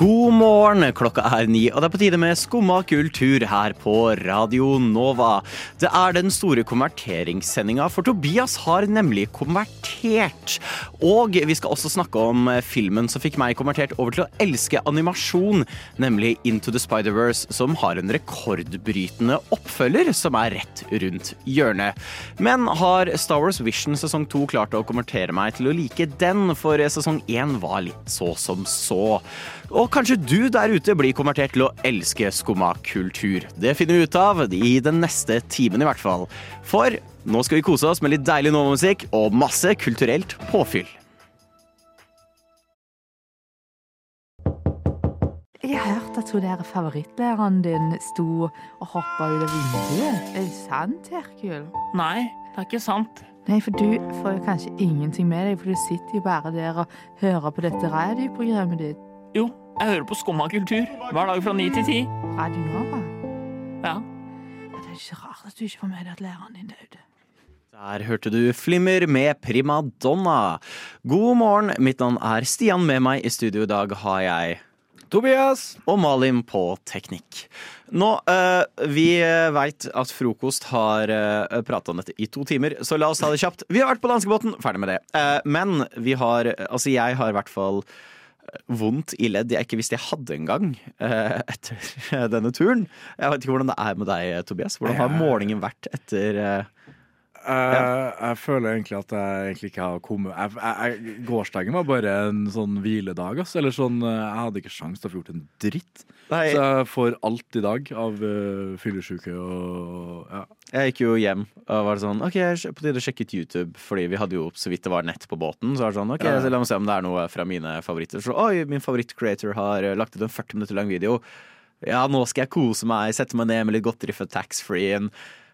God morgen, klokka er ni, og det er på tide med Skumma kultur her på Radio Nova. Det er den store konverteringssendinga, for Tobias har nemlig konvertert. Og vi skal også snakke om filmen som fikk meg konvertert over til å elske animasjon, nemlig Into the Spider-Verse, som har en rekordbrytende oppfølger som er rett rundt hjørnet. Men har Star Wars Vision sesong to klart å konvertere meg til å like den, for sesong én var litt så som så. Og kanskje du der ute blir konvertert til å elske skumma kultur. Det finner vi ut av i den neste timen i hvert fall. For nå skal vi kose oss med litt deilig Nova-musikk og masse kulturelt påfyll. Jeg har hørt at hun der favorittlæreren din sto og hoppa ut av vinduet. Er det sant, Herkul? Nei, det er ikke sant. Nei, for du får jo kanskje ingenting med deg, for du sitter jo bare der og hører på dette radioprogrammet ditt. Jo, jeg hører på Skumma kultur hver dag fra ni til ti. Radio Nova. Ja. Ja, Det er ikke rart at du ikke får med deg at læreren din døde. Der hørte du Flimmer med primadonna. God morgen, mitt navn er Stian. Med meg i studio i dag har jeg Tobias! og Malin på teknikk. Nå, øh, Vi veit at frokost har uh, prata om dette i to timer, så la oss ta det kjapt. Vi har vært på danskebåten, ferdig med det. Uh, men vi har Altså, jeg har i hvert fall eh, vondt i ledd jeg ikke visste jeg hadde engang uh, etter denne turen. Jeg vet ikke hvordan det er med deg, Tobias. Hvordan har målingen vært etter uh, Eh, Jeg føler egentlig at jeg egentlig ikke har kommet jeg, jeg, jeg, Gårsdagen var bare en sånn hviledag. ass. Eller sånn, eh, Jeg hadde ikke sjans til å få gjort en dritt. Nei, Så jeg får alt i dag av uh, fyllesyke og ja. jeg gikk jo hjem og var sånn OK, på tide å sjekke ut YouTube, fordi vi hadde jo så vidt det var nett på båten. Så var det sånn, ok, så la meg se om det er noe fra mine favoritter. Så oi, min favoritt-creator har lagt ut en 40 minutter lang video. Ja, nå skal jeg kose meg, sette meg ned med litt godteri fra taxfree-en.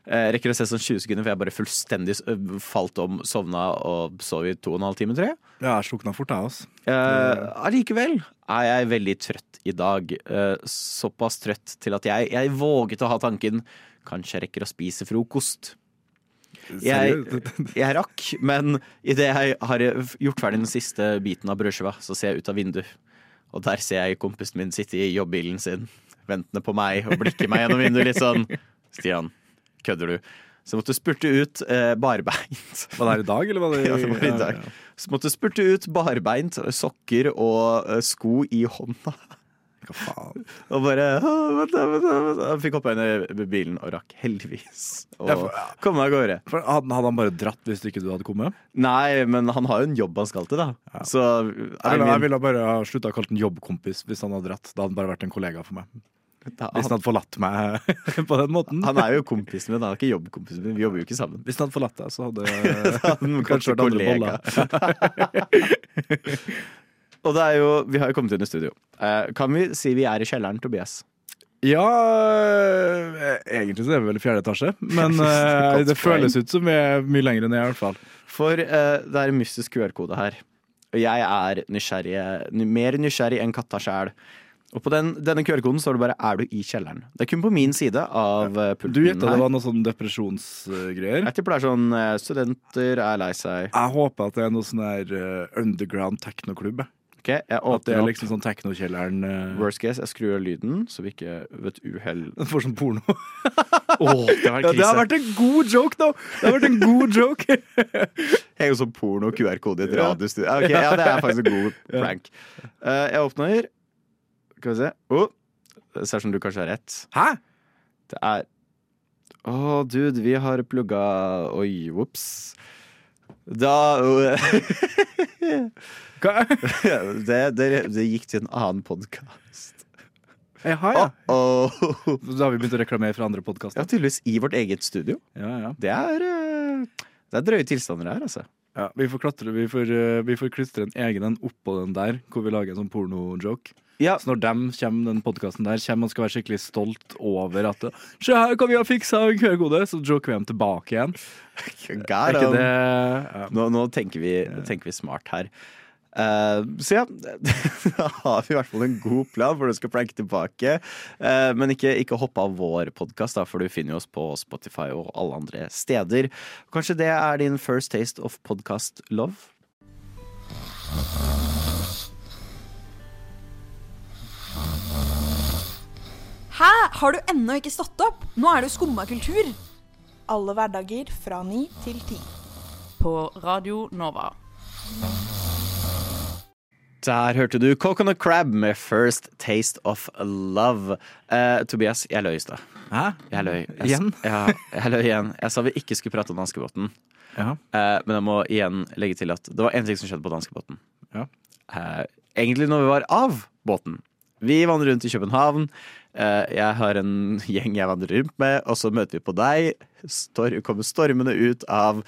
Eh, rekker å se sånn 20 sekunder, for jeg bare fullstendig eh, falt om, sovna og sov i to og en halv time, tror jeg. Ja, jeg slukna fort, jeg, altså. Eh, Allikevel er jeg veldig trøtt i dag. Eh, såpass trøtt til at jeg, jeg våget å ha tanken Kanskje jeg rekker å spise frokost. Jeg, jeg rakk, men idet jeg har gjort ferdig den siste biten av brødskiva, så ser jeg ut av vinduet. Og der ser jeg kompisen min sitte i jobbbilen sin, ventende på meg og blikke meg gjennom vinduet litt sånn. Stian, kødder du? Så måtte måtte spurte ut eh, barbeint. Var det her i dag, eller var det Ja, det var i dag. Så måtte du spurte ut barbeint, sokker og eh, sko i hånda. Hva faen? Og bare «Åh, vent, vent, vent. Han fikk hoppa inn i bilen og rakk heldigvis å Ja, ja. komme av gårde. Hadde, han bare dratt hvis ikke du hadde kommet? Nei, men han har jo en jobb han skal til, da. Så Jeg ville, jeg ville bare slutta å kalle den jobbkompis hvis han hadde dratt. Da hadde han bare vært en kollega for meg. Hvis han hadde forlatt meg på den måten. han er jo kompisen min, han er ikke jobbkompisen min. Vi jobber jo ikke sammen. Hvis han hadde forlatt deg, så hadde Han kanskje vært boller. Og det er jo, vi har jo kommet inn i studio. Eh, kan vi si vi er i kjelleren, Tobias? Ja, eh, egentlig så er vi vel i fjerde etasje, men det, det føles ut som vi er mye lenger ned i hvert fall. For uh, det er en mystisk QR-kode her. Og jeg er nysgjerrig, mer nysgjerrig enn katta sjæl. Og på den, denne QR-koden står det bare 'er du i kjelleren'. Det er kun på min side av ja. pulten. Du gjetta det var noe sånn depresjonsgreier. Jeg tipper det er sånn eh, studenter er lei seg. Jeg håper at det er noe sånn her eh, underground teknoklubb. jeg. Ok, jeg At det er liksom sånn teknokjelleren uh, Worst case, jeg skrur av lyden, så vi ikke ved et uhell får sånn porno. oh, det Ja, det har vært en god joke, da! Det har vært en god joke. Henger er sånn porno QR-kode i et radiostudio. Ok, ja, det er faktisk en god prank. Uh, jeg åpner. Skal vi se. Oh, det ser ut som du kanskje har rett. Hæ? Det er Å, dude, vi har plugga Oi, ops. Da Hva? det, det, det gikk til en annen podkast. Jaha, ja. Oh, Da har vi begynt å reklamere for andre Ja, tydeligvis i vårt eget studio. Ja, ja. Det er eh, Det er drøye tilstander her, altså. ja. Vi får klatre, vi får, eh, vi får klistre en egen en oppå den der, hvor vi lager en sånn pornojoke. Ja, Så når dem kommer, den podkasten der kommer og skal være skikkelig stolt over at Se her hva vi har fiksa en QR-kode, så joker vi dem tilbake igjen. Er God, ikke det ja. Nå, nå tenker, vi, tenker vi smart her. Uh, så ja, da har vi i hvert fall en god plan for du skal planke tilbake. Uh, men ikke, ikke hopp av vår podkast, for du finner oss på Spotify og alle andre steder. Kanskje det er din first taste of podcast love? Hæ? Har du ennå ikke stått opp? Nå er det jo skumma kultur. Alle hverdager fra ni til ti. På Radio Nova. Der hørte du Coconut Crab med First Taste of Love. Uh, Tobias, jeg løy i stad. Hæ? Jeg løy. Jeg, Igjen? Ja, jeg løy igjen. Jeg sa vi ikke skulle prate om danskebåten. Ja. Uh, men jeg må igjen legge til at det var én ting som skjedde på danskebåten. Ja. Uh, egentlig når vi var av båten. Vi vandret rundt i København. Eh, jeg har en gjeng jeg vandrer rundt med, og så møter vi på deg. Stor, kommer stormende ut av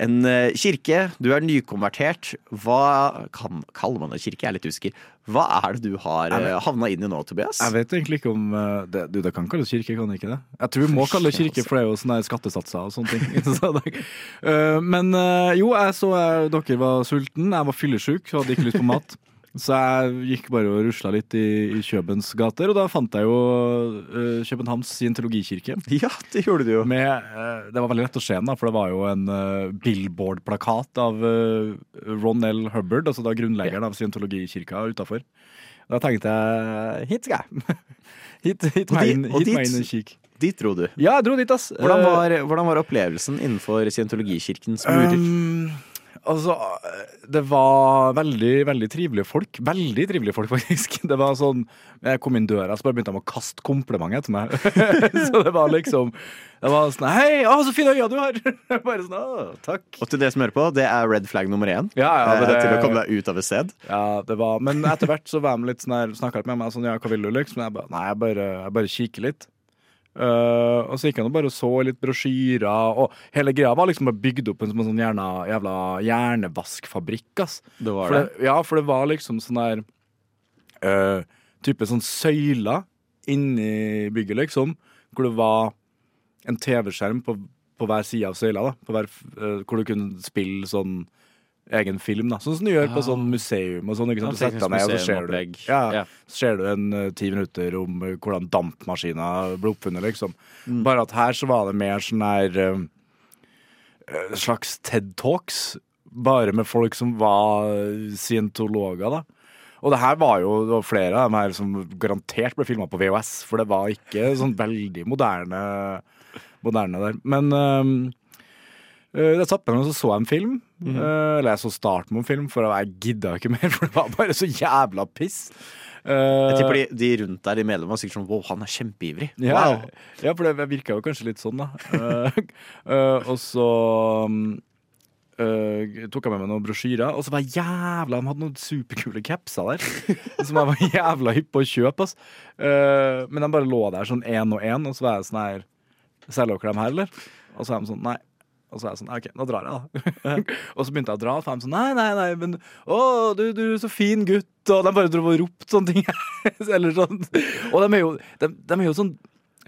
en eh, kirke. Du er nykonvertert. Hva kan, kaller man det kirke? Jeg er litt usikker. Hva er det du har uh, havna inn i nå, Tobias? Jeg vet egentlig ikke om eh, det, Du, det kan kalles kirke, kan det ikke det? Jeg tror vi må kalle det kirke, for det er jo sånne skattesatser og sånne ting. Eh, men eh, jo, jeg så eh, dere var sulten. Jeg var fyllesyk, hadde ikke lyst på mat. Så jeg gikk bare og rusla litt i, i Kjøbens gater, og da fant jeg jo uh, Københavns scientologikirke. Ja, det gjorde du jo. Med, uh, det var veldig lett å se den, da, for det var jo en uh, billboard-plakat av uh, Ron L. Hubbard, altså da grunnleggeren av scientologikirka, utafor. Da tenkte jeg hit skal jeg. hit hit meg inn, hit dit, meg inn og kikk. Dit dro du. Ja, jeg dro dit, ass. Hvordan var, hvordan var opplevelsen innenfor scientologikirkens murer? Um, altså, det var veldig, veldig trivelige folk. Veldig trivelige folk, faktisk. Det var sånn, Jeg kom inn døra, så bare begynte de å kaste komplimenter etter meg. så det var liksom Det var sånn Hei, å, så fine øyne du har! bare sånn, å, takk. Og til det som hører på, det er red flag nummer én. Ja, ja, eh, det- Til å komme deg ut av et sted. Ja, det var, Men etter hvert så var de litt sånn her, snakka litt med meg sånn Ja, hva vil du, liksom? Jeg bare, Nei, jeg bare, jeg bare kikker litt. Eh, og så gikk han og bare så litt brosjyrer, og hele greia var liksom bare bygd opp en sånn jævla, jævla hjernevaskfabrikk, ass. Det var For det. det, ja, for det var liksom sånn der uh, Type sånn søyler inni bygget, liksom. Hvor det var en TV-skjerm på, på hver side av søyla, da. På hver, uh, hvor du kunne spille sånn egen film, da. Sånn som du gjør på sånn museum og sånn. Ikke sant? Du setter deg ned, og så ser du, ja, ser du en uh, ti minutter om uh, hvordan dampmaskina ble oppfunnet, liksom. Mm. Bare at her så var det mer sånn her eh, eh, slags TED Talks, bare med folk som var scientologer, da. Og det her var jo det var flere av dem her som garantert ble filma på VHS, for det var ikke sånn veldig moderne, moderne der. Men jeg satt jeg meg og så jeg en film. Mm. eller jeg så starten på en film, for jeg gidda ikke mer, for det var bare så jævla piss. Jeg Uh, tipper de, de rundt der, de medlemmene, var sikkert sånn wow, han er kjempeivrig. ja, Wow. ja, for det virka jo kanskje litt sånn, da. Eh, eh, og så eh, tok jeg med meg noen brosjyrer, og så var jeg jævla De hadde noen superkule capser der. som jeg var jævla hypp på å kjøpe. ass. Uh, men de bare lå der sånn én og én, og så var jeg sånn her Selger dere dem her, eller? Og så er de sånn Nei. Og så er jeg sånn, OK, nå drar jeg, da. og så begynte jeg å dra, og så er sånn Nei, nei, nei, men Å, du, du er så fin gutt. Og de bare dro og ropte sånne ting. Eller sånn. Og de er jo, de, de er jo sånn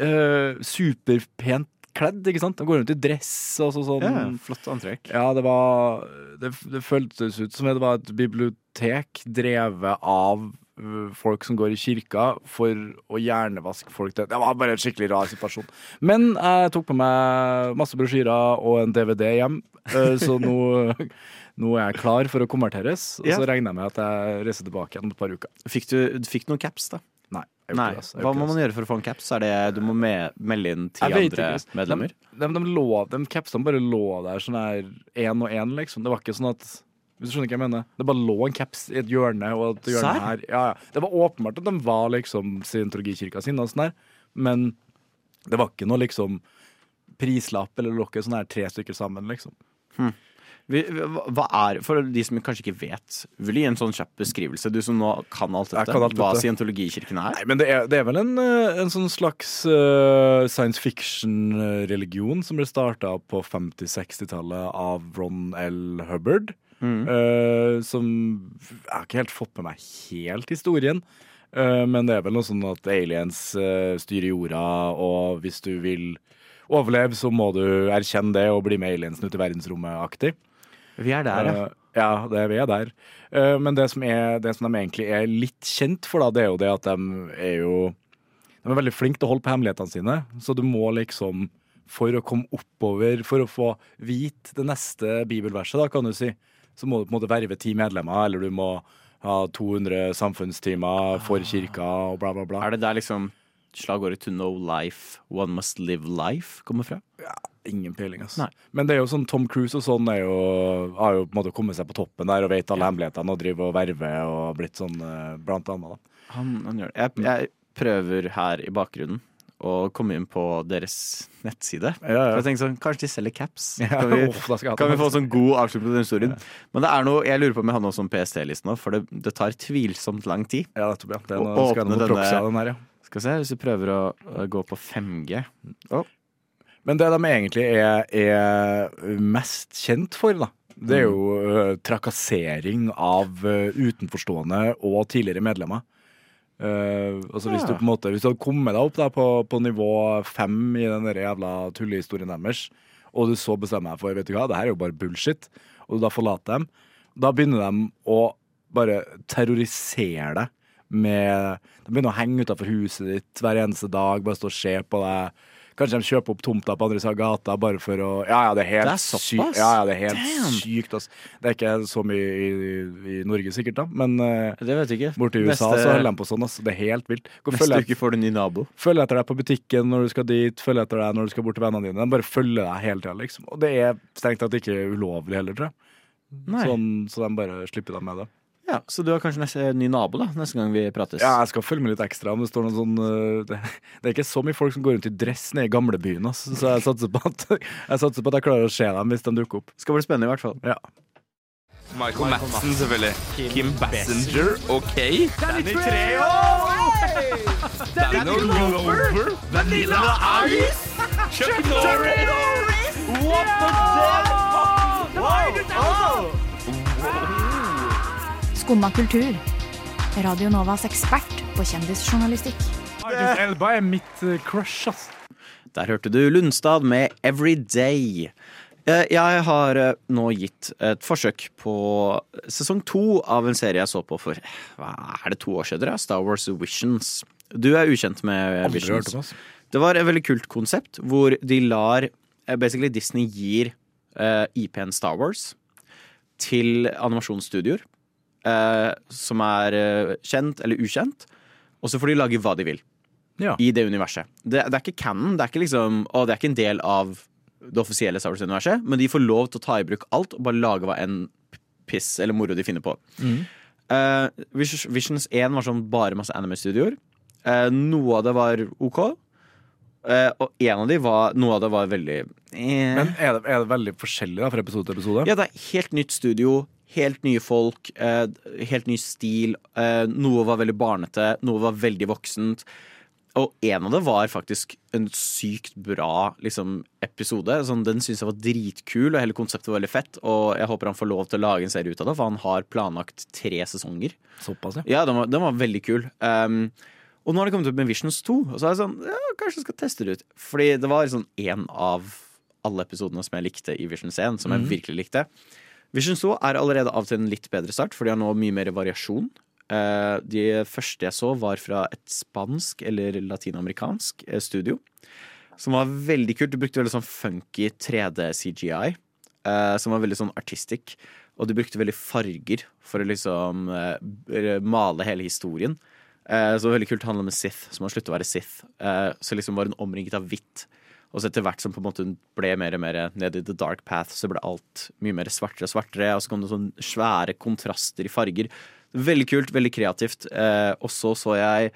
uh, superpent kledd, ikke sant? De går rundt i dress og så, sånn. Ja, flott antrekk. Ja, det var Det, det føltes ut som det var et bibliotek drevet av folk som går i kirka for å hjernevaske folk. Det, var bare en skikkelig rar situasjon. Men jeg tok på meg masse brosjyrer og en DVD hjem, øh, så nå, nå er jeg klar for å konverteres. Og så regner jeg med at jeg reiser tilbake igjen om et par uker. Fikk du, fikk noen caps, da? Nei. Nei. gjør Hva må man gjøre for å få en caps? Er det, du må med, melde inn ti andre ikke, medlemmer? De, de, de, lå, de capsene bare lå der sånn her én og én, liksom. Det var ikke sånn at Hvis du skjønner hva jeg mener? Det bare lå en caps i et hjørne og et hjørne Sær? her. Ja, ja. Det var åpenbart at de var liksom scientologikirka sin, og sånn der, men det var ikke noe liksom prislapp eller lokke sånn her tre stykker sammen, liksom. Vi, hva er, For de som kanskje ikke vet, vil du gi en sånn kjapp beskrivelse? Du som nå kan alt dette, kan alt hva scientologikirken er? Nei, men det er, det er vel en, eh, en sånn slags uh, science fiction-religion som ble starta på 50-60-tallet av Ron L. Hubbard. Eh, som Jeg har ikke helt fått med meg helt historien. Uh, men det er vel noe sånn at aliens uh, styrer jorda, og hvis du vil overleve, så må du erkjenne det og bli med aliensen ut i verdensrommet-aktig. Vi er der, ja. Ja, det vi er der. Men det som, er, det som de egentlig er litt kjent for, da, det er jo det at de er jo De er veldig flinke til å holde på hemmelighetene sine. Så du må liksom, for å komme oppover, for å få vite det neste bibelverset, da, kan du si, så må du på en måte verve ti medlemmer, eller du må ha 200 samfunnstimer for kirka og bla, bla, bla. Er det der liksom slagordet 'to know life, one must live life' kommer fra? Ja, Ingen peiling, altså. Men det er jo sånn Tom Cruise og sånn er jo, har jo på en måte kommet seg på toppen der og vet alle hemmelighetene og driver og verver og blitt sånn eh, blant annet. da. Han, han gjør det. Jeg, jeg prøver her i bakgrunnen å komme inn på deres nettside. Ja, ja. For jeg tenkte sånn, Kanskje de selger caps? Ja, Kan vi, ha kan vi få få sånn god avslutning på den historien? Men det er noe, jeg lurer på om jeg har noe som PST-listen nå, for det, det tar tvilsomt lang tid. Ja, ja. Det er noe, å åpne denne- den her, ja. Skal vi se, hvis vi prøver å, å gå på 5G Men det de egentlig er, er mest kjent for, da, det er jo ø, trakassering av ø, utenforstående og tidligere medlemmer. Eh, altså hvis du på en måte Hvis du hadde kommet deg opp da på, på nivå fem i den der jævla tullehistorien deres, og du så bestemmer deg for vet du hva, det her er jo bare bullshit, og du da forlater dem, da begynner de å bare terrorisere deg med De begynner å henge utafor huset ditt hver eneste dag, bare stå og se på deg. Kanskje de kjøper opp tomta på andre siden av gata bare for å Ja, ja, det er helt Det er sykt. Ja, ja, det er helt sykt, ass. Det er ikke så mye i, i Norge sikkert, da, men uh, Det vet jeg ikke. borti USA Neste- så holder de på sånn, ass. Det er helt vilt. Neste uke får du ny nabo. følg etter deg på butikken når du skal dit, følg etter deg når du skal bort til vennene dine. De bare følger deg hele tida, liksom. Og det er strengt tatt ikke ulovlig heller, tror jeg. Sånn, så de bare slipper deg med det. Ja, Så du har kanskje neste, ny nabo da, neste gang vi prates? Ja, jeg skal følge med litt ekstra. Om det står noen sånn øh, det, det er ikke så mye folk som går rundt i dress nede i gamlebyen, altså, så jeg satser på at jeg satser på at jeg klarer å se dem hvis de dukker opp. Skal bli spennende i hvert fall. Ja. Michael Madsen, selvfølgelig. Kim Bassinger, OK. Danny Treho! Danny Glover! Vanilla Ice! Chuck Norris! What the Skumma kultur. Radio Novas ekspert på kjendisjournalistikk. Idris Elba er mitt øh, crush, ass. Der hørte du Lundstad med Everyday. Eh, Jeg har eh, nå gitt et forsøk på sesong to av en serie jeg så på for hva er det to år siden? ja? Star Wars Visions. Du er ukjent med Aldri hørt Visions. om, ass. Det var et veldig kult konsept hvor de lar eh, Basically Disney gir eh, IP-en Star Wars til animasjonsstudioer eh, som er eh, kjent eller ukjent, og så får de lage hva de vil Ja. i det universet. Det, det er ikke canon, det er ikke liksom å, det er ikke en del av det offisielle Star Wars-universet, men de får lov til å ta i bruk alt og bare lage hva enn piss eller moro de finner på. Eh, Vis- Visions 1 var sånn bare masse anime-studioer. Eh, noe av det var OK. Eh, og en av de var Noe av det var veldig eh. Men er det, er det veldig forskjellig da, fra episode til episode? Ja, det er helt nytt studio, helt nye folk, eh, helt ny stil. Eh, noe var veldig barnete, noe var veldig voksent. Og en av det var faktisk en sykt bra liksom, episode. Sånn, den syns jeg var dritkul, og hele konseptet var veldig fett. Og jeg håper han får lov til å lage en serie ut av det, for han har planlagt tre sesonger. Såpass, ja. Ja, den var, den var veldig kul. Um, og nå har det kommet ut med Visions 2, og så er jeg sånn Ja, kanskje jeg skal teste det ut. Fordi det var sånn én av alle episodene som jeg likte i Visions 1, som jeg virkelig likte. Visions 2 er allerede av til en litt bedre start, for de har nå mye mer variasjon. Eh, de første jeg så, var fra et spansk eller latinamerikansk eh, studio. Som var veldig kult. De brukte veldig sånn funky 3D-CGI. eh, som var veldig sånn artistic. Og de brukte veldig farger for å liksom male hele historien. Så det var veldig kult å handle med Sith, som har sluttet å være Sith. Så liksom var hun omringet av hvitt. Og så etter hvert som på en måte hun ble mer og mer ned i the dark path, så ble alt mye mer svartere og svartere. Og så kom det sånn svære kontraster i farger. Veldig kult, veldig kreativt. Eh, og så så jeg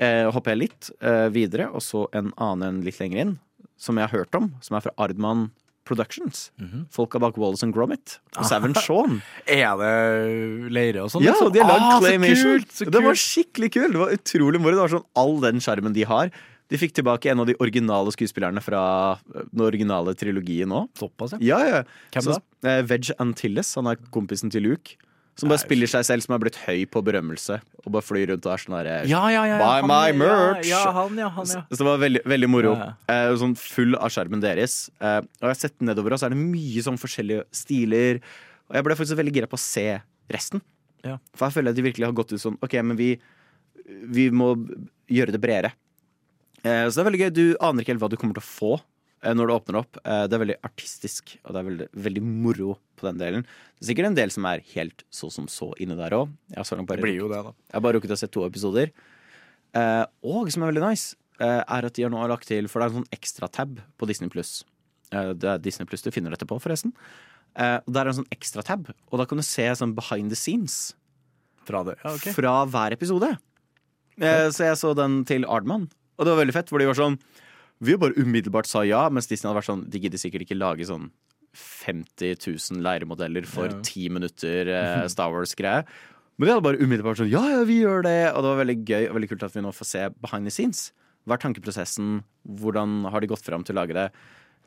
eh, hopper jeg litt eh, videre, og så en annen litt lenger inn, som jeg har hørt om, som er fra Ardman Productions. Folka bak Wallace and Gromit. Og Savin Shaun. Er det leire og sånn? Ja, liksom? de har lagd Ah, så claymation. kult, så Det var skikkelig kult! Det var utrolig moro. Det var sånn all den skjermen de har. De fikk tilbake en av de originale skuespillerne fra øh, den originale trilogien òg. Såpass, Ja, ja. Hvem Så, eh, Veg Antilles, han er kompisen til Luke. Som bare spiller seg selv som er blitt høy på berømmelse. Og bare flyr rundt og er sånn herre Ja, ja, ja. Buy my merch! Ja, han, ja. Han, ja. Så det var veldig, veldig moro. Eh, sånn full av skjermen deres. Eh, og jeg har sett nedover, og så er det mye sånn forskjellige stiler. Og jeg ble faktisk veldig gira på å se resten. Ja. For jeg føler at de virkelig har gått ut sånn OK, men vi, vi må gjøre det bredere. Eh, så det er veldig gøy. Du aner ikke helt hva du kommer til å få eh, når det åpner opp. Eh, det er veldig artistisk, og det er veldig, veldig moro på den delen. Det er sikkert en del som er helt så som så inne der òg. Jeg, har bare- Det blir jo det, da. jeg har bare rukket å se to episoder. Og som er veldig nice, er at de har nå lagt til For det er en sånn ekstra tab på Disney Pluss. Det er Disney Pluss du finner dette på, forresten. Og Der er en sånn ekstra tab, og da kan du se sånn behind the scenes Fra det. Ja, okay. fra hver episode. Så jeg så den til Ardman, og det var veldig fett, for de var sånn Vi bare umiddelbart sa ja, mens Disney hadde vært sånn De gidder sikkert ikke lage sånn 50 000 leiremodeller for Ja. ti minutter eh, Star Wars-greie. Men de hadde bare umiddelbart sånn Ja, ja, vi gjør det! Og det var veldig gøy og veldig kult at vi nå får se behind the scenes. Hva er tankeprosessen? Hvordan har de gått fram til å lage det?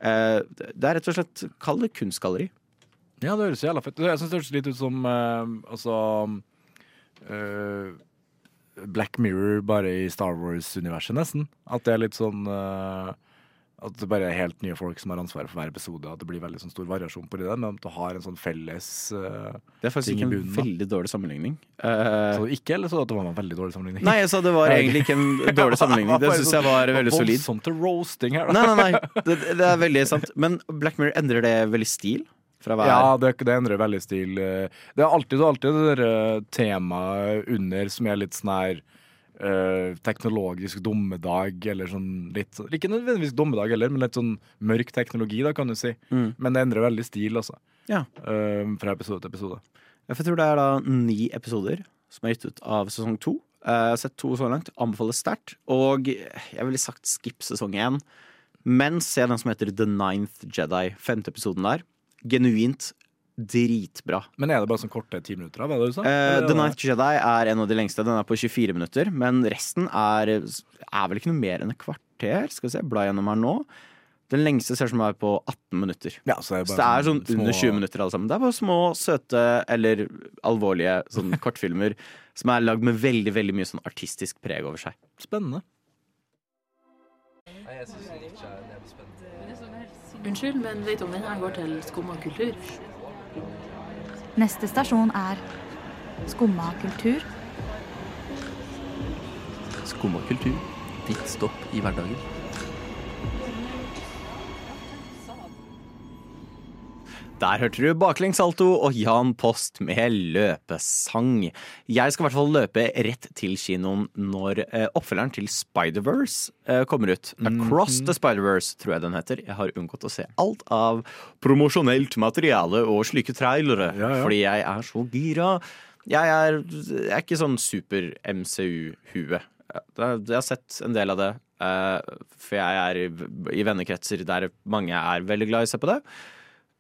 Eh, det er rett og slett Kall det kunstgalleri. Ja, det høres jævla fett ut. Jeg syns det høres litt ut som eh, altså eh, Black Mirror bare i Star Wars-universet, nesten. At det er litt sånn uh, At det bare er helt nye folk som har ansvaret for hver episode. At det blir veldig sånn stor variasjon på det, men at du har en sånn felles uh, Det er faktisk ikke en bunnen. veldig dårlig sammenligning. Uh, Så ikke, eller så at det var en veldig dårlig sammenligning? Nei, jeg sa det var egentlig ikke en dårlig sammenligning. Det syns jeg var veldig solid. Voldsomt til roasting her, da. Nei, nei, nei. Det, det er veldig sant. Men Black Mirror endrer det veldig stil? Fra hver Ja, det, det endrer veldig stil. eh. Det er alltid, er alltid det der eh, temaet under som er litt sånn her eh, teknologisk dommedag, eller sånn litt Ikke nødvendigvis dommedag heller, men litt sånn mørk teknologi, da, kan du si. Mm. Men det endrer veldig stil, altså. Ja. Eh, fra episode til episode. Jeg tror det er da ni episoder som er gitt ut av sesong to. Jeg har sett to så langt. Anbefales sterkt. Og jeg ville sagt skip sesong én. Men se den som heter The Ninth Jedi. Femte episoden der. Genuint dritbra. Men er det bare sånn korte ti minutter, av? Hva er det du sa? Uh, The Night Jedi er en av de lengste. Den er på 24 minutter. Men resten er, er vel ikke noe mer enn et kvarter. Skal vi se, bla gjennom her nå. Den lengste ser ut som er på 18 minutter. Ja, så er det Så det er sånn små- under 20 minutter alle sammen. Det er bare små, søte eller alvorlige sånn kortfilmer som er lagd med veldig veldig mye sånn artistisk preg over seg. Spennende. Nei, Unnskyld, men vet du om den her går til skumma kultur? Neste stasjon er Skumma kultur. Skumma kultur. Ditt stopp i hverdagen. Der hørte du baklengssalto og Jan Post med løpesang. Jeg skal i hvert fall løpe rett til kinoen når eh, oppfølgeren til Spider-Verse eh, kommer ut. Across the Spider-Verse, tror jeg den heter. Jeg har unngått å se alt av promosjonelt materiale og slike trailere, Ja, ja. fordi jeg er så gira. Jeg er, jeg er ikke sånn super-MCU-hue. Jeg har sett en del av det, eh, for jeg er i, i vennekretser der mange er veldig glad i å se på det.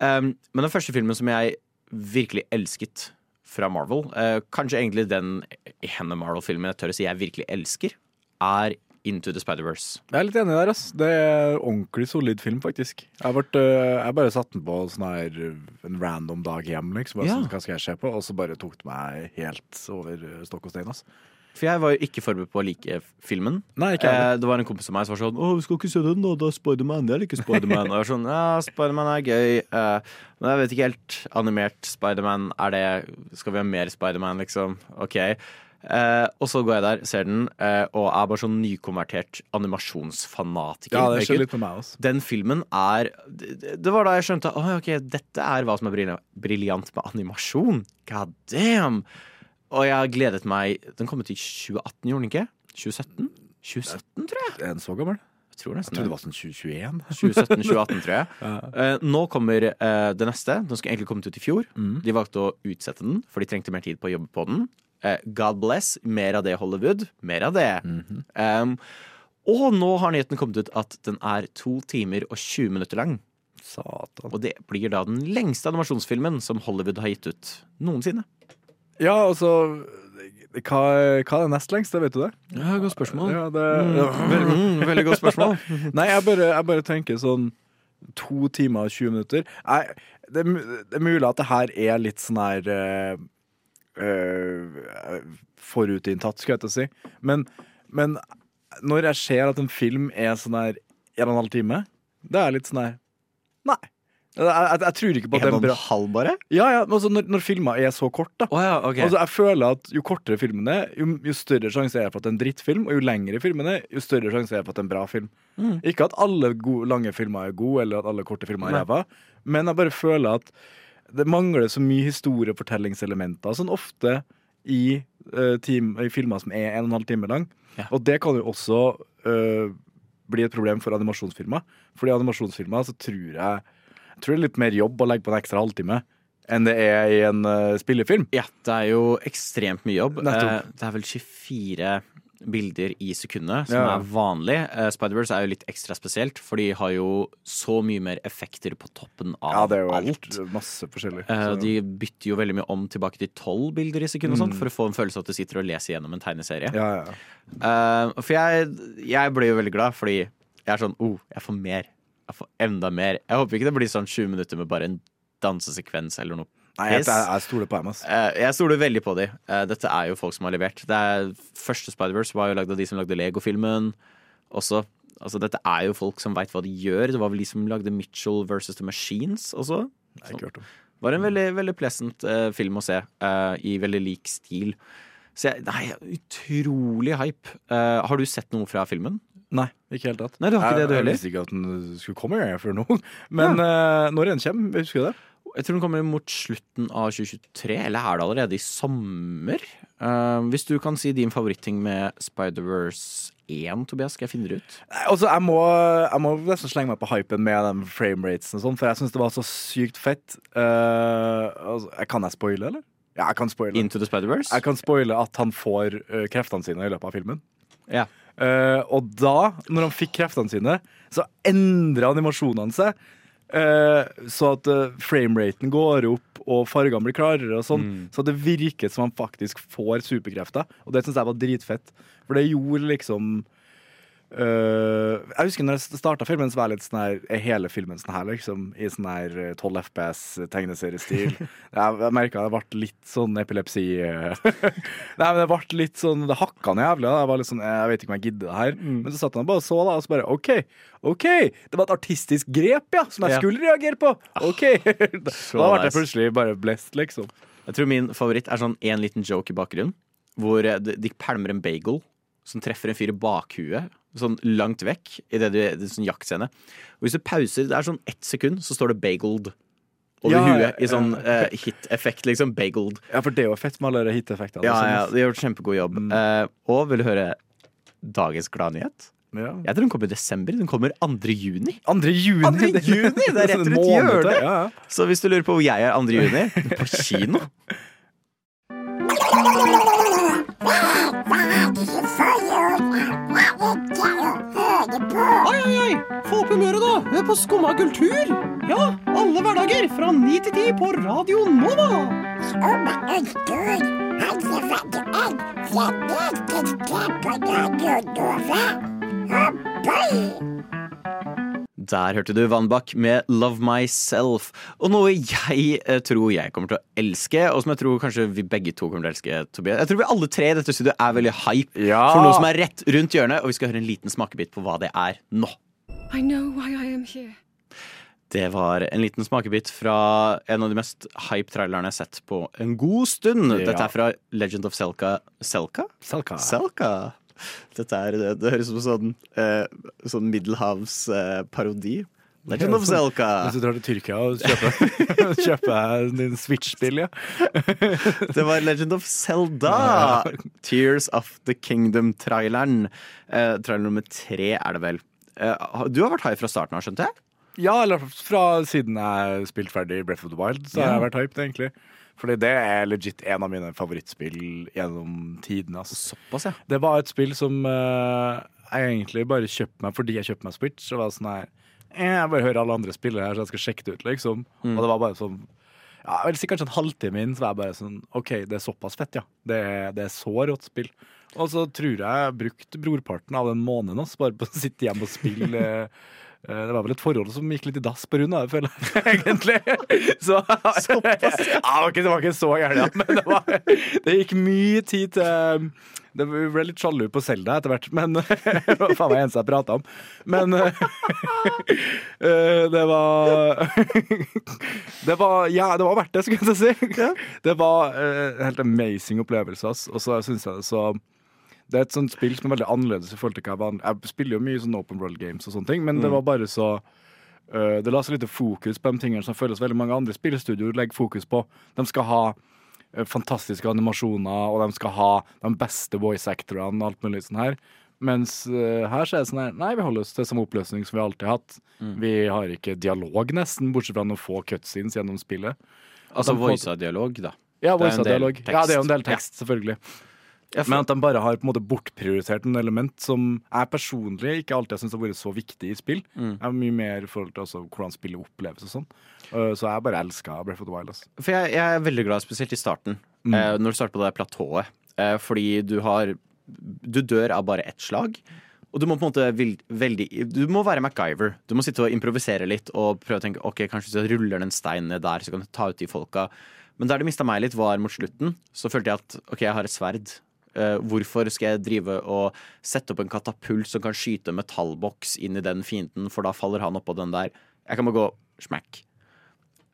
Um, men den første filmen som jeg virkelig elsket fra Marvel, uh, kanskje egentlig den ene Marvel-filmen jeg tør å si jeg virkelig elsker, er Into the Spider-Verse. Jeg er litt enig der, ass. Det er ordentlig solid film, faktisk. Jeg har øh, jeg bare satt den på sånn her øh, en random dag hjem, liksom. Bare Ja. sånn, hva skal jeg se på? Og så bare tok det meg helt over stokk og stein, ass. For jeg var jo ikke forberedt på å like filmen. Nei, ikke eh, det var en kompis av meg som var sånn 'Å, vi skal ikke se den, da. Det er Spiderman. Jeg liker Spiderman.' Og jeg var sånn 'Ja, Spiderman er gøy', eh, men jeg vet ikke helt. Animert Spiderman, er det Skal vi ha mer Spiderman, liksom? OK. Eh, og så går jeg der, ser den, eh, og er bare sånn nykonvertert animasjonsfanatiker. Ja, det skjer litt med meg, også. Den filmen er Det det var da jeg skjønte Åh, ok, dette er hva som er briljant med animasjon. God damn! Og jeg har gledet meg Den kom ut i 2018, gjorde den ikke? 2017? 2017, tror jeg. Er den så gammel? Jeg tror Jeg trodde det var sånn 2021. 2017-2018, tror jeg. Ja. Eh, nå kommer eh, det neste. Den skulle egentlig kommet ut i fjor. Mm. De valgte å utsette den, for de trengte mer tid på å jobbe på den. Eh, God bless. Mer av det, Hollywood. Mer av det. Mhm. um, og nå har nyheten kommet ut at den er to timer og 20 minutter lang. Satan. Og det blir da den lengste animasjonsfilmen som Hollywood har gitt ut noensinne. Ja, altså hva, hva er det nest lengste, vet du det? Ja, godt spørsmål. Ja, det, Mm, veldig, mm, veldig godt spørsmål. Nei, jeg bare, jeg bare tenker sånn to timer og 20 minutter. Jeg, det, det er mulig at det her er litt sånn her eh, forutinntatt, skulle jeg til å si. Men, men når jeg ser at en film er sånn her en og en halv time, det er litt sånn her Nei. Jeg, jeg, jeg tror ikke på at det er bra. en halv, bare? Ja, ja, men altså når, når filmer er så kort, da. ok. Altså, jeg føler at Jo kortere filmen er, jo, jo større sjanse er for at det er en drittfilm. Og jo lengre filmen er, jo større sjanse er for at det er en bra film. Mm. Ikke at alle gode, lange filmer er gode, eller at alle korte filmer er ræva, men jeg bare føler at det mangler så mye historiefortellingselementer sånn ofte i, uh, tim, i filmer som er en og en halv time lang. Og det kan jo også uh, bli et problem for animasjonsfilmer. Fordi animasjonsfilmer så tror jeg jeg tror det er litt mer jobb å legge på en ekstra halvtime enn det er i en uh, spillefilm. Ja, det er jo ekstremt mye jobb. Eh, Det er vel 24 bilder i sekundet, som Ja. er vanlig. Uh, Spider-Verse er jo litt ekstra spesielt, for de har jo så mye mer effekter på toppen av alt. Ja, det er jo alt. masse forskjellig. Uh, De bytter jo veldig mye om tilbake til tolv bilder i sekundet sånt, Mm. for å få en følelse av at du sitter og leser gjennom en tegneserie. Ja, ja. For jeg, jeg ble jo veldig glad, fordi jeg er sånn oh, jeg får mer. Enda mer. Jeg håper ikke det blir sånn 20 minutter med bare en dansesekvens eller noe. Nei, jeg, jeg, stoler på dem. Eh, jeg stoler veldig på de. Eh, dette er jo folk som har levert. Det er, første Spider-Verse var jo lagd av de som lagde Lego-filmen. Også. Altså, dette er jo folk som veit hva de gjør. Det var vel de som lagde Mitchell versus The Machines også. Jeg har ikke hørt om. Det var en veldig, veldig pleasant uh, film å se, uh, i veldig lik stil. Så jeg, nei, utrolig hype. Uh, har du sett noe fra filmen? Nei, ikke helt tatt. Nei, du har ikke jeg, det, du heller? jeg visste ikke at den skulle komme jeg, før nå. Men eh, når den kommer, husker du det? Jeg tror den kommer mot slutten av 2023, eller er det allerede i sommer? Uh, hvis du kan si din favoritting med Spider-Verse 1, Tobias, skal jeg finne det ut? Nei, Altså, jeg må, jeg må nesten slenge meg på hypen med de frameratesen og sånn, for jeg syns det var så sykt fett. Uh, altså, kan jeg spoile, eller? Ja, jeg kan spoile. Into the Spider-Verse? Jeg kan spoile at han får kreftene sine i løpet av filmen. Ja. Eh, og da, når han fikk kreftene sine, så endra animasjonene seg. Uh, så at uh, frameraten går opp, og fargene blir klarere. og sånn Så det virket som han faktisk får superkrefter. Og det syns jeg var dritfett. For det gjorde liksom eh, Jeg husker når jeg starta filmen, så var jeg litt sånn her Er hele filmen sånn her, liksom? I sånn her eh, 12 FPS tegneseriestil. jeg jeg merka det ble litt sånn epilepsi eh. Nei, men det ble litt sånn Det hakka noe jævlig. da. Jeg var litt sånn Jeg vet ikke om jeg gidder det her. Men så satt han bare og så, da, og så bare OK. OK! Det var et artistisk grep, ja, som jeg skulle reagere på. OK! da ble jeg plutselig bare blest, liksom. Jeg tror min favoritt er sånn en liten joke i bakgrunnen. Hvor eh, de pælmer en bagel som treffer en fyr i bakhuet. Sånn langt vekk. I det det er sånn jaktscene. Og hvis du pauser, det er sånn ett sekund, så står det 'bageled' over Ja, huet. I ja. sånn eh, hit-effekt, liksom. Bageled. Ja, for det er jo fett med alle de hit-effektene. Ja, sånn, ja, de har gjort kjempegod jobb. Eh, og vil du høre dagens gladnyhet? Ja. Jeg tror den kommer i desember. Den kommer 2. juni. 2. juni? 2. juni, Det er rett og rundt hjørnet. ja, ja. Så hvis du lurer på hvor jeg er 2. juni, på kino Oi, oi, oi! Få opp humøret, da! Hør på Skumma kultur! Ja, alle hverdager fra ni til ti på Radio Nova! Skumma kultur, Der hørte du Vannbakk med 'Love Myself'. Og noe jeg eh, tror jeg kommer til å elske, og som jeg tror kanskje vi begge to kommer til å elske, Tobias. Jeg tror vi alle tre i dette studioet er veldig hype for noe som er rett rundt hjørnet, og vi skal høre en liten smakebit på hva det er nå. I know why I am here. Det var en liten smakebit fra en av de mest hype-trailerne jeg har sett på en god stund. Ja. Dette er fra Legend of Selka Selka? Selka. Selka. Dette er, det, det høres ut som sånn, eh, sånn middelhavsparodi. Legend of Zelka. Hvis du drar til Tyrkia og kjøper, kjøper din Switch-spill, ja. Det var Legend of Zelda. Tears of the Kingdom-traileren. Eh, trailer nummer tre er det vel. Eh, du har vært high fra starten av, skjønte jeg? Ja, eller fra siden jeg spilte ferdig Breath of the Wild, så har jeg vært hyped, egentlig. Fordi det er legit en av mine favorittspill gjennom tidene. Altså. Såpass, ja. Det var et spill som uh, jeg egentlig bare kjøpte meg fordi jeg kjøpte meg Switch. Så var sånn her eh, Jeg bare hører alle andre spille her, så jeg skal sjekke det ut, liksom. Mm. Og det var bare sånn ja, vel Kanskje en halvtime inn, så var jeg bare sånn OK, det er såpass fett, ja. Det det er så rått spill. Og så tror jeg jeg brukte brorparten av den måneden også, bare på å sitte hjemme og spille. eh, Det var vel et forhold som gikk litt i dass på grunn av det, føler jeg, egentlig. Så, ja, det, var ikke, det var ikke så gærent, ja. men det, var, det gikk mye tid til, Det ble litt sjalu på Selda etter hvert, men det var faen meg eneste jeg prata om. Men eh, eh, det var Det var Ja, det var verdt det, skulle jeg til å si. Det var eh, en helt amazing opplevelse, ass. Og så syns jeg det så det er et sånt spill som er veldig annerledes i forhold til hva jeg vanlig Jeg spiller jo mye sånn open world games og sånne ting, men det Mm. var bare så uh, Det la så lite fokus på de tingene som føles veldig mange andre spillestudioer legger fokus på. De skal ha uh, fantastiske animasjoner, og de skal ha de beste voice actorene og alt mulig sånn her. Mens uh, her så er det sånn her Nei, vi holder oss til samme oppløsning som vi alltid har hatt. Mm. Vi har ikke dialog, nesten, bortsett fra noen få cutscenes gjennom spillet. Altså voice-dialog, da. ja, er voice en del dialog. Ja, det er jo en del tekst, selvfølgelig. Ja, for- Men at de bare har på en måte bortprioritert en element som jeg personlig ikke alltid syns har vært så viktig i spill. Mm. Jeg er mye mer i forhold til også hvordan spillet oppleves og sånn. Uh, så jeg bare elska Breath of the Wild. Altså. For jeg, jeg er veldig glad, spesielt i starten, Mm. eh, når du starter på det platået. Eh, fordi du har Du dør av bare ett slag. Og du må på en måte veldig Du må være MacGyver. Du må sitte og improvisere litt og prøve å tenke Ok, kanskje hvis jeg ruller den steinen ned der, så kan du ta ut de folka. Men der det mista meg litt, var mot slutten. Så følte jeg at ok, jeg har et sverd. Eh, hvorfor skal jeg drive og sette opp en katapult som kan skyte metallboks inn i den fienden, for da faller han oppå den der. Jeg kan bare gå smack.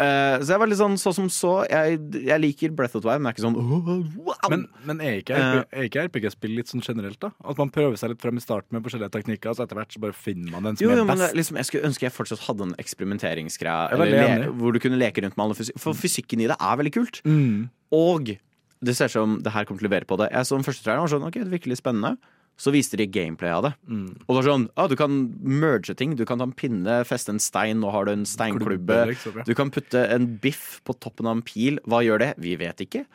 Uh, så jeg var litt sånn så som så. Jeg, jeg liker Breath of the Wild, men jeg er ikke sånn «Åh, wow. Men, men er ikke, Eh. ikke RPG-spill litt sånn generelt, da? At man prøver seg litt frem i starten med forskjellige teknikker, og så etter hvert så bare finner man den som Jo, jo, er men det, best? liksom, jeg skulle ønske jeg fortsatt hadde en eksperimenteringsgreie. Er. Hvor du kunne leke rundt med alle fysi For fysikken i det er veldig kult. Mm. Og det ser ut som det her kommer til å levere på det. Jeg så den første traileren og sånn, ok, det virker litt spennende. Så viste de gameplay av det. Mm. Og det var sånn, ah, Du kan merge ting. Du kan ta en pinne, feste en stein, nå har du en steinklubbe. Liksom, ja. Du kan putte en biff på toppen av en pil. Hva gjør det? Vi vet ikke.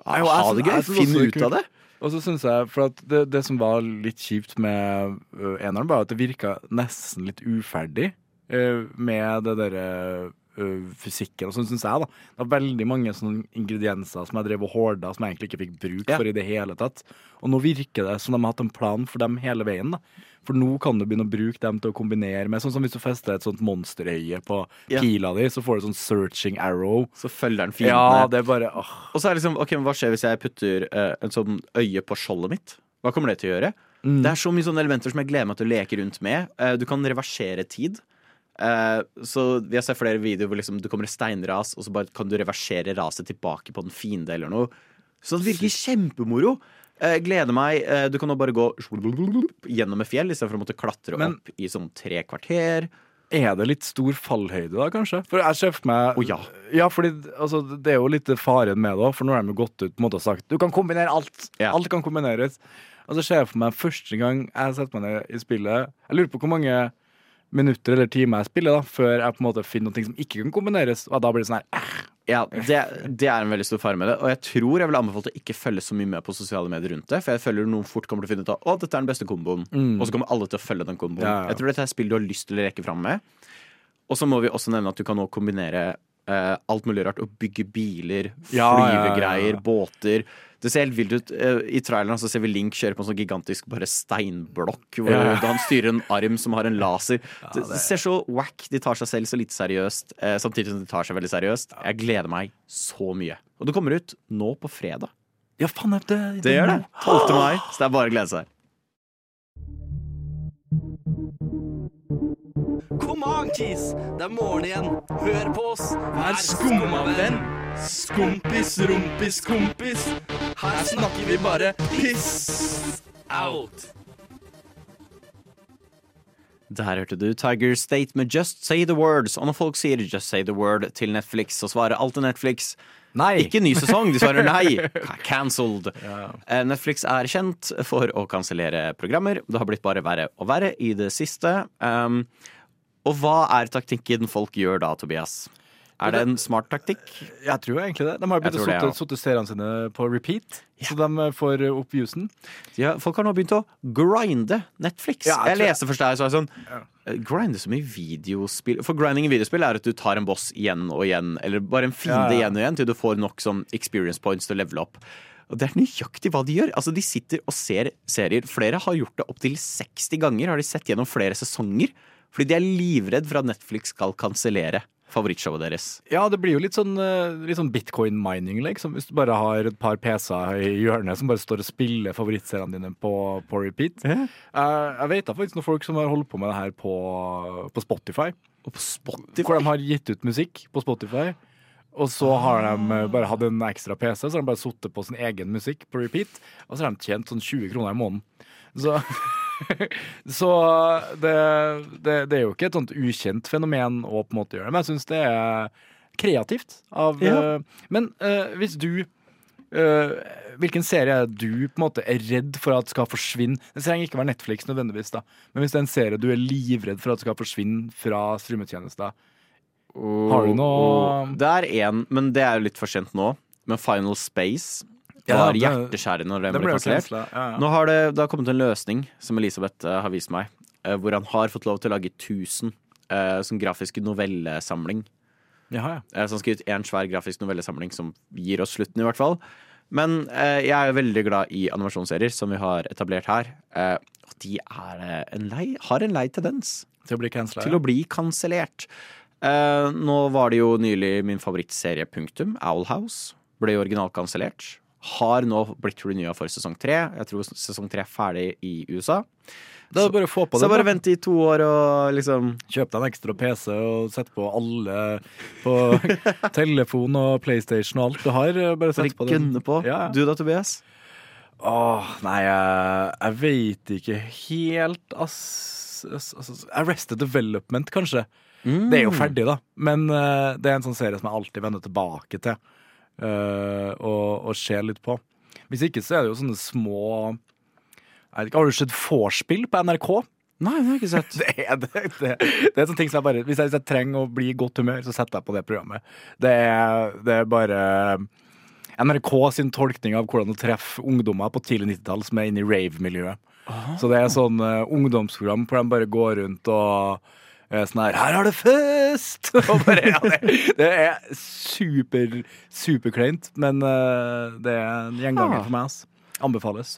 Og Ha det gøy. Finn ut av det. Og så synes jeg, for at det, det som var litt kjipt med uh, eneren, var at det virka nesten litt uferdig uh, med det derre uh, fysikken og sånn, syns jeg, da. Det var veldig mange sånne ingredienser som jeg drev og horda, som jeg egentlig ikke fikk bruk for i det hele tatt. Og nå virker det som de har hatt en plan for dem hele veien, da. For nå kan du begynne å bruke dem til å kombinere med, sånn som hvis du fester et sånt monsterøye på Ja. pila di, så får du sånn searching arrow. Så følger den Ja, det er bare åh. Og så er det liksom, ok, men hva skjer hvis jeg putter uh, en sånn øye på skjoldet mitt? Hva kommer det til å gjøre? Mm. Det er så mye sånne elementer som jeg gleder meg til å leke rundt med. Uh, du kan reversere tid. Eh, så vi har sett flere videoer hvor liksom, du kommer i steinras, og så bare kan du reversere raset tilbake på en fiende eller noe. Så det virker kjempemoro. Eh, gleder meg. Eh, du kan nå bare gå gjennom et fjell istedenfor å måtte klatre Men- opp i sånn tre kvarter. Er det litt stor fallhøyde da, kanskje? For jeg ser for meg oh, ja. Ja, fordi altså, det er jo litt faren med det for nå har de jo gått ut på en måte og sagt du kan kombinere alt. Ja. Alt kan kombineres. Og så ser jeg for meg første gang jeg setter meg ned i spillet Jeg lurer på hvor mange minutter eller timer jeg spiller da før jeg på en måte finner noe som ikke kan kombineres. Og da blir det sånn her eh, Ja, det, det er en veldig stor fare med det. Og jeg tror jeg vil anbefale å ikke følge så mye med på sosiale medier rundt det. For jeg føler noen fort kommer til å finne ut av Å, dette er den beste komboen. Mm. Og så kommer alle til å følge den komboen. Ja, ja. Jeg tror dette er spill du har lyst til å reke fram med. Og så må vi også nevne at du kan nå kombinere eh, alt mulig rart. Å bygge biler, Ja, ja, ja, ja. flyvegreier, båter. Det ser helt vilt ut. Eh, I traileren så ser vi Link kjøre på en sånn gigantisk bare steinblokk, hvor Ja. han styrer en arm som har en laser. det, det ser så wack. De tar seg selv så lite seriøst, eh, samtidig som de tar seg veldig seriøst. Jeg gleder meg så mye. Og det kommer ut nå på fredag. Ja, faen, det, Det gjør det. 12. mai. Så det er bare å glede seg. Kom an, kis! Det er morgen igjen. Hør på oss. Vær skumma venn. Skompis, rumpis, kompis. Her snakker vi bare piss out. Der hørte du Tiger State med Just Say The Words. Og når folk sier Just Say The Word til Netflix, så svarer alltid Netflix Nei. Ikke ny sesong, de svarer nei. Cancelled. Ja. Netflix er kjent for å kansellere programmer. Det har blitt bare verre og verre i det siste. Um, og hva er taktikken folk gjør da, Tobias? Er det en smart taktikk? Jeg tror egentlig det. De har begynt å ja. seriene sine på repeat, så de eh, får opp viewsen. Ja, folk har nå begynt å grinde Netflix. Ja, jeg jeg leste først der, så er det sånn eh, Grinde så mye videospill For grinding i videospill er at du tar en boss igjen og igjen, eller bare en fiende Ja, ja. igjen og igjen, til du får nok sånn experience points til å levele opp. Og det er nøyaktig hva de gjør. Altså, De sitter og ser serier. Flere har gjort det opptil 60 ganger. Har de sett gjennom flere sesonger. Fordi de er livredd for at Netflix skal kansellere favorittshowet deres? Ja, det blir jo litt sånn, eh, litt sånn bitcoin-mining, liksom. Hvis du bare har et par PC-er i hjørnet som bare står og spiller favorittseriene dine på, på repeat. Eh, jeg vet da faktisk noen folk som har holdt på med det her på, på Spotify. Og på Spotify? Hvor de har gitt ut musikk på Spotify. Og så har de eh, bare hatt en ekstra PC, så har de bare sittet på sin egen musikk på repeat. Og så har de tjent sånn 20 kroner i måneden. Så, så det, det, det er jo ikke et sånt ukjent fenomen å på en måte gjøre det, men jeg syns det er kreativt. Av, Ja. uh, men uh, hvis du uh, Hvilken serie er du på en måte er redd for at skal forsvinne? Det trenger ikke være Netflix nødvendigvis, da. Men hvis det er en serie du er livredd for at skal forsvinne fra streametjenester, har du noe Det er én, men det er jo litt for sent nå. Men Final Space Ja, var det- hjerteskjærende når den ble ble kansellert. ja, ja. Nå har det, det har kommet en løsning som Elisabeth uh, har vist meg, uh, hvor han har fått lov til å lage 1000 uh, som grafisk novellesamling. Jaha, ja. Eh, Så han skal ut en svær grafisk novellesamling som gir oss slutten, i hvert fall. Men eh, jeg er veldig glad i animasjonsserier, som vi har etablert her. Eh, og de er eh, en lei, har en lei tendens Til å bli kansellert. Eh, nå var det jo nylig min favorittserie, punktum, Owl House. Ble jo originalt kansellert. Har nå blitt renua for sesong tre. Jeg tror sesong tre er ferdig i USA. Da er det bare å få på Så det. bare vent i to år og liksom Kjøp deg en ekstra PC og sett på alle på telefon og PlayStation og alt du har. Bare Bare sett på det. gønne på. Ja. Du da, Tobias? Åh, nei, jeg, jeg veit ikke helt, ass. Arrested Development, kanskje. Det er jo ferdig, da. Men uh, det er en sånn serie som jeg alltid vender tilbake til eh, og, og ser litt på. Hvis ikke så er det jo sånne små jeg vet ikke, Har du sett vorspiel på NRK? Nei, det har jeg ikke sett. Det er, det, det, det er sånne ting som jeg bare hvis jeg, hvis jeg trenger å bli i godt humør, så setter jeg på det programmet. Det er, det er bare NRK sin tolkning av hvordan å treffe ungdommer på tidlig 90-tall som er inne i rave-miljøet. Så det er sånn uh, ungdomsprogram hvor de bare går rundt og sånn her Her er det fest! Bare, ja, det, det er super, superkleint, men eh, det er en gjenganger Ah. for meg. ass. Anbefales.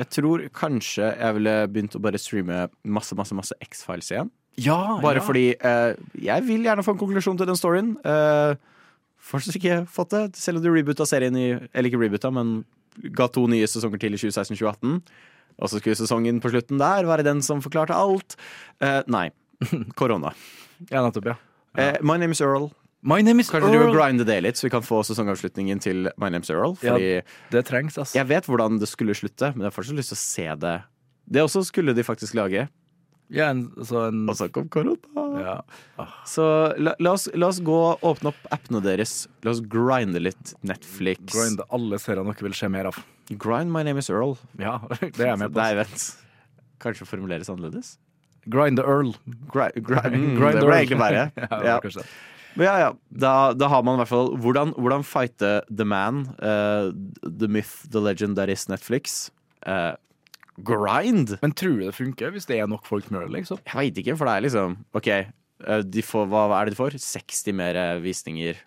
Jeg tror kanskje jeg ville begynt å bare streame masse, masse, masse X-Files igjen. Ja, Bare ja. fordi eh, jeg vil gjerne få en konklusjon til den storyen. Uh, Fortsatt ikke fått det, selv om du reboota serien i Eller ikke reboota, men ga to nye sesonger til i 2016-2018. Og så skulle sesongen på slutten der være den som forklarte alt. Eh, nei. Korona. Ja, nettopp, ja. Eh, my name is Earl. My name is Kanskje du vil grinde det litt, så vi kan få sesongavslutningen til My name is Earl. Ja, det trengs, ass. jeg vet hvordan det skulle slutte, men jeg har fortsatt lyst til å se det. Det også skulle de faktisk lage. Ja, en, så en Og så kom korona. ja. Så la, la, oss, la oss gå og åpne opp appene deres. La oss grinde litt Netflix. Grinde alle seriene dere vil se mer av. Grind My Name Is Earl. Ja, det er jeg med på. Nei, vent. Kanskje formuleres annerledes? Grind the Earl. Gri, gri, mm, Grind det the Earl. egentlig verre. ja, var Ja. ja, ja. Da, da har man i hvert fall Hvordan, hvordan fighte the man, uh, the myth, the legend that is Netflix? Uh, grind? Men tror du det funker hvis det er nok folk med det, liksom? Jeg veit ikke, for det er liksom OK, eh, de får, hva, hva er det de får? 60 mer visninger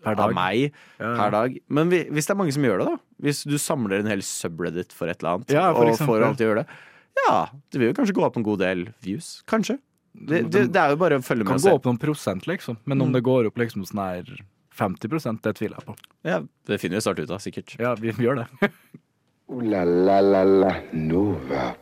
Per av dag. meg Ja, per dag. Men vi, hvis det er mange som gjør det, da? Hvis du samler en hel subreddit for et eller annet, Ja, for og får alle til å gjøre det, ja, det vil jo kanskje gå opp en god del views. Kanskje. Det, det, det er jo bare å følge kan med og gå opp noen prosent, liksom. Men om Mm. det går opp liksom sånn her 50% det tviler jeg på. Ja, det finner vi snart ut av, sikkert. Ja, vi, vi gjør det. La la la la Nova.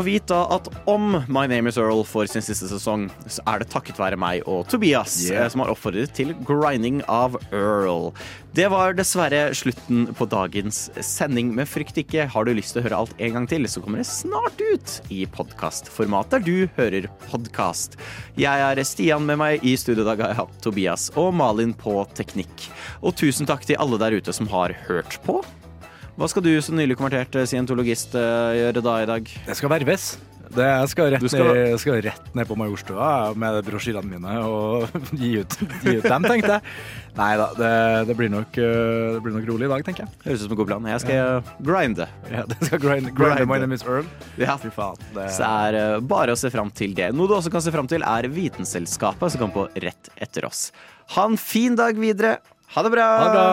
Og vit da at om My Name Is Earl får sin siste sesong, så er det takket være meg og Tobias Yeah. eh, som har oppfordret til grinding av Earl. Det var dessverre slutten på dagens sending. Men frykt ikke, har du lyst til å høre alt en gang til, så kommer det snart ut i podkastformat der du hører podkast. Jeg er Stian med meg i studio har jeg hatt Tobias og Malin på teknikk. Og tusen takk til alle der ute som har hørt på. Hva skal du som nylig konvertert eh, scientologist eh, gjøre da i dag? Det skal verves. Det jeg skal rett, skal- Ned, jeg skal rett ned på Majorstua med brosjyrene mine og gi ut, gi ut dem, tenkte jeg. Nei da, det, det, blir nok, øh, det blir nok rolig i dag, tenker jeg. Høres ut som en god plan. Jeg skal grinde. Ja, det skal grind, grinde My name is Earl. Ja. Fy faen. Det, Så er bare å se fram til det. Noe du også kan se fram til, er Vitenselskapet, som kommer på rett etter oss. Ha en fin dag videre. Ha det bra! ha det bra.